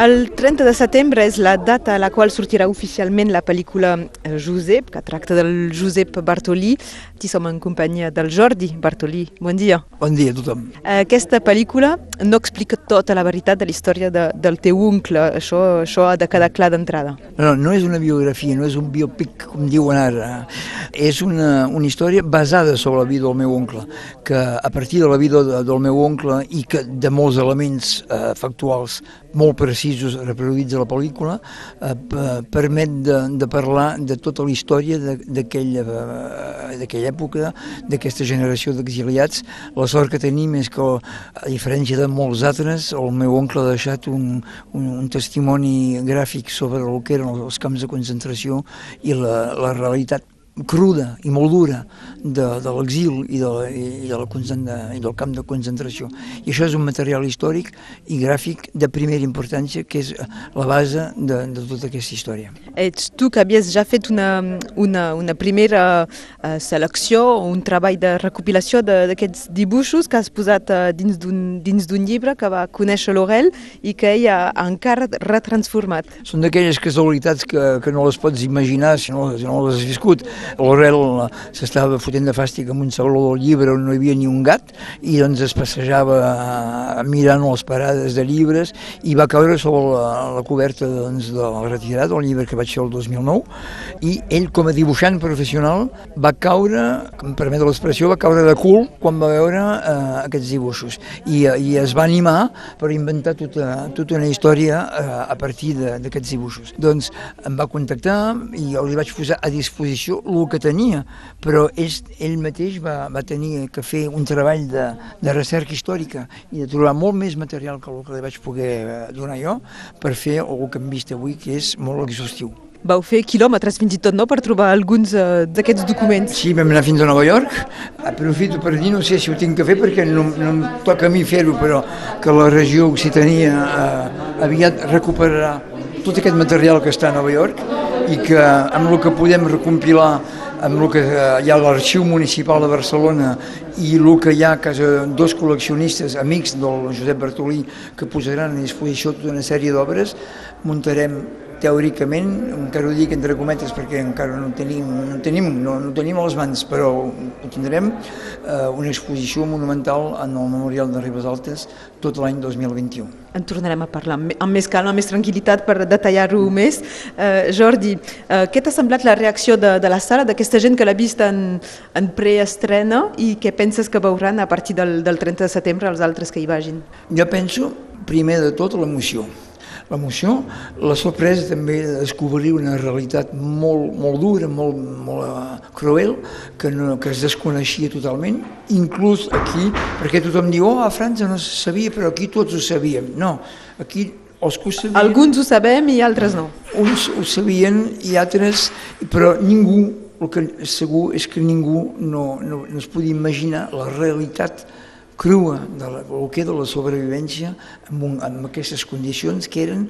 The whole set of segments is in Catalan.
El 30 de setembre és la data a la qual sortirà oficialment la pel·lícula eh, Josep, que tracta del Josep Bartolí. Aquí som en companyia del Jordi Bartolí. Bon dia. Bon dia a tothom. Aquesta pel·lícula no explica tota la veritat de la història de, del teu oncle. Això, això ha de quedar clar d'entrada. No, no és una biografia, no és un biopic, com diuen ara. És una, una història basada sobre la vida del meu oncle, que a partir de la vida de, del meu oncle i que de molts elements eh, factuals molt precisos reproduïts a la pel·lícula, eh, permet de, de parlar de tota la història d'aquella eh, època, d'aquesta generació d'exiliats. La sort que tenim és que, a diferència de molts altres, el meu oncle ha deixat un, un, un testimoni gràfic sobre el que eren els camps de concentració i la, la realitat cruda i molt dura de, de l'exil i, de, i, de la, i del camp de concentració. I això és un material històric i gràfic de primera importància, que és la base de, de tota aquesta història. Ets tu que havies ja fet una, una, una primera uh, selecció, un treball de recopilació d'aquests dibuixos que has posat uh, dins d'un llibre que va conèixer l'Orel i que ell ha encara retransformat. Són d'aquelles casualitats que, que no les pots imaginar si no, si no les has viscut l'Orel s'estava fotent de fàstic amb un saló del llibre on no hi havia ni un gat i doncs es passejava eh, mirant les parades de llibres i va caure sobre la, la coberta doncs, de la retirada del llibre que vaig fer el 2009 i ell com a dibuixant professional va caure, em permet l'expressió, va caure de cul quan va veure eh, aquests dibuixos i, i es va animar per inventar tota, tota una història eh, a partir d'aquests dibuixos. Doncs em va contactar i jo li vaig posar a disposició el que tenia, però ell, ell mateix va, va tenir que fer un treball de, de recerca històrica i de trobar molt més material que el que li vaig poder eh, donar jo per fer el que hem vist avui, que és molt exhaustiu. Vau fer quilòmetres fins i tot, no?, per trobar alguns uh, d'aquests documents. Sí, vam anar fins a Nova York. Aprofito per dir, no sé si ho tinc que fer perquè no, no em toca a mi fer-ho, però que la regió Occitania uh, aviat recuperarà tot aquest material que està a Nova York i que amb el que podem recompilar amb el que hi ha l'Arxiu Municipal de Barcelona i el que hi ha a casa dos col·leccionistes amics del Josep Bartolí que posaran a disposició tota una sèrie d'obres, muntarem teòricament, encara ho dic entre cometes perquè encara no tenim, no tenim, no, no tenim a les mans, però ho tindrem, eh, una exposició monumental en el Memorial de Ribes Altes tot l'any 2021. En tornarem a parlar amb, més calma, amb més tranquil·litat per detallar-ho més. Eh, Jordi, eh, què t'ha semblat la reacció de, de la sala, d'aquesta gent que l'ha vist en, en preestrena i què penses que veuran a partir del, del 30 de setembre els altres que hi vagin? Jo penso, primer de tot, l'emoció l'emoció, la sorpresa també de descobrir una realitat molt, molt dura, molt, molt uh, cruel, que, no, que es desconeixia totalment, inclús aquí, perquè tothom diu, oh, a França no se sabia, però aquí tots ho sabíem. No, aquí els que ho sabien... Alguns ho sabem i altres no. Uns ho sabien i altres, però ningú, el que segur és que ningú no, no, no es podia imaginar la realitat crua de la, el que de la sobrevivència amb, un, amb aquestes condicions que eren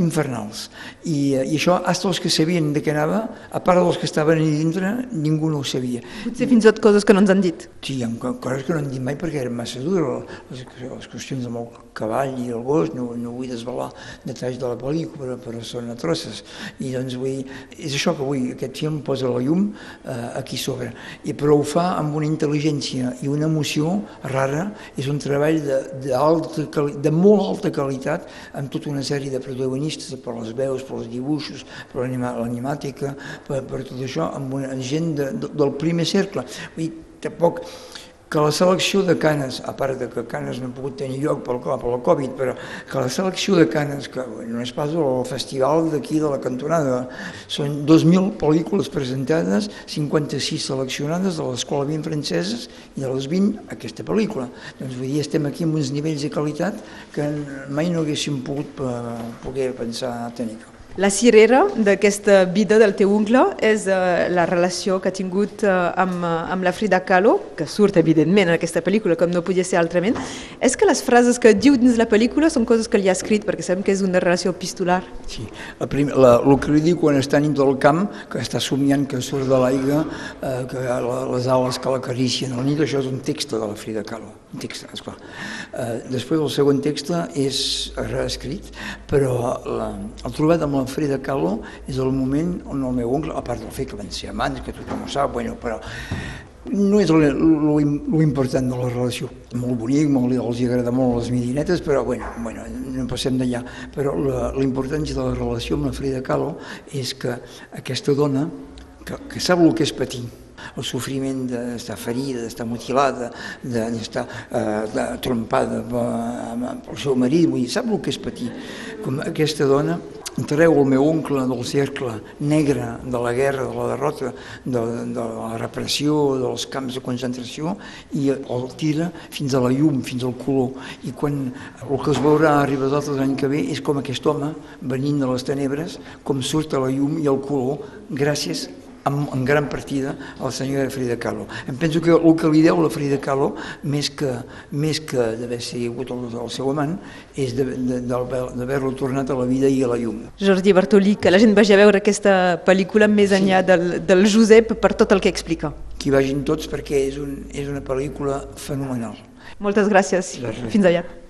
infernals. I, I això, hasta els que sabien de què anava, a part dels que estaven allà dintre, ningú no ho sabia. Potser fins i tot coses que no ens han dit. Sí, hi ha coses que no han dit mai perquè eren massa dures, les, les qüestions amb el cavall i el gos, no, no vull desvelar detalls de la pel·lícula, però són atroces. I doncs vull, és això que vull, aquest film posa la llum eh, aquí sobre. I però ho fa amb una intel·ligència i una emoció rara, és un treball de, de, de molt alta qualitat amb tota una sèrie de protagonistes, per les veus, per els dibuixos, per l'animàtica, per, per tot això, amb una gent de, de, del primer cercle. Vull dir, tampoc que la selecció de canes, a part de que canes no ha pogut tenir lloc pel, per la Covid, però que la selecció de canes, que no és pas el festival d'aquí de la cantonada, són 2.000 pel·lícules presentades, 56 seleccionades, de les quals 20 franceses i de les 20 aquesta pel·lícula. Doncs vull dir, estem aquí amb uns nivells de qualitat que mai no haguéssim pogut eh, poder pensar tenir. La cirera d'aquesta vida del teu oncle és uh, la relació que ha tingut uh, amb, uh, amb la Frida Kahlo, que surt evidentment en aquesta pel·lícula, com no podia ser altrament. És que les frases que diu dins la pel·lícula són coses que li ha escrit, perquè sabem que és una relació epistolar. Sí, la prim, la, el que li diu quan està nit del camp, que està somiant que surt de l'aigua, eh, que les ales que l'acaricien al nit, això és un text de la Frida Kahlo. Text, esclar. Uh, després el segon text és reescrit, però la, el trobat amb la Frida Kahlo és el moment on el meu oncle, a part del fet que van ser amants, que tothom ho sap, bueno, però no és l'important de la relació. Molt bonic, molt, els agrada molt les midinetes, però bueno, bueno no passem d'allà. Però l'importància de la relació amb la Frida Kahlo és que aquesta dona, que, que sap el que és patir, el sofriment d'estar ferida, d'estar mutilada, d'estar eh, trompada pel seu marit, vull dir, sap el que és patir. Com aquesta dona treu el meu oncle del cercle negre de la guerra, de la derrota, de, de la repressió, dels camps de concentració i el tira fins a la llum, fins al color. I quan el que es veurà a Ribadota l'any que ve és com aquest home, venint de les tenebres, com surt a la llum i al color gràcies en, en gran partida a la senyora Frida Kahlo. Em penso que el que li deu la Frida Kahlo, més que, més que d'haver sigut el, el seu amant, és d'haver-lo tornat a la vida i a la llum. Jordi Bartolí, que la gent vagi a veure aquesta pel·lícula més enllà sí. del, del Josep per tot el que explica. Que hi vagin tots perquè és, un, és una pel·lícula fenomenal. Moltes gràcies. gràcies. Fins aviat.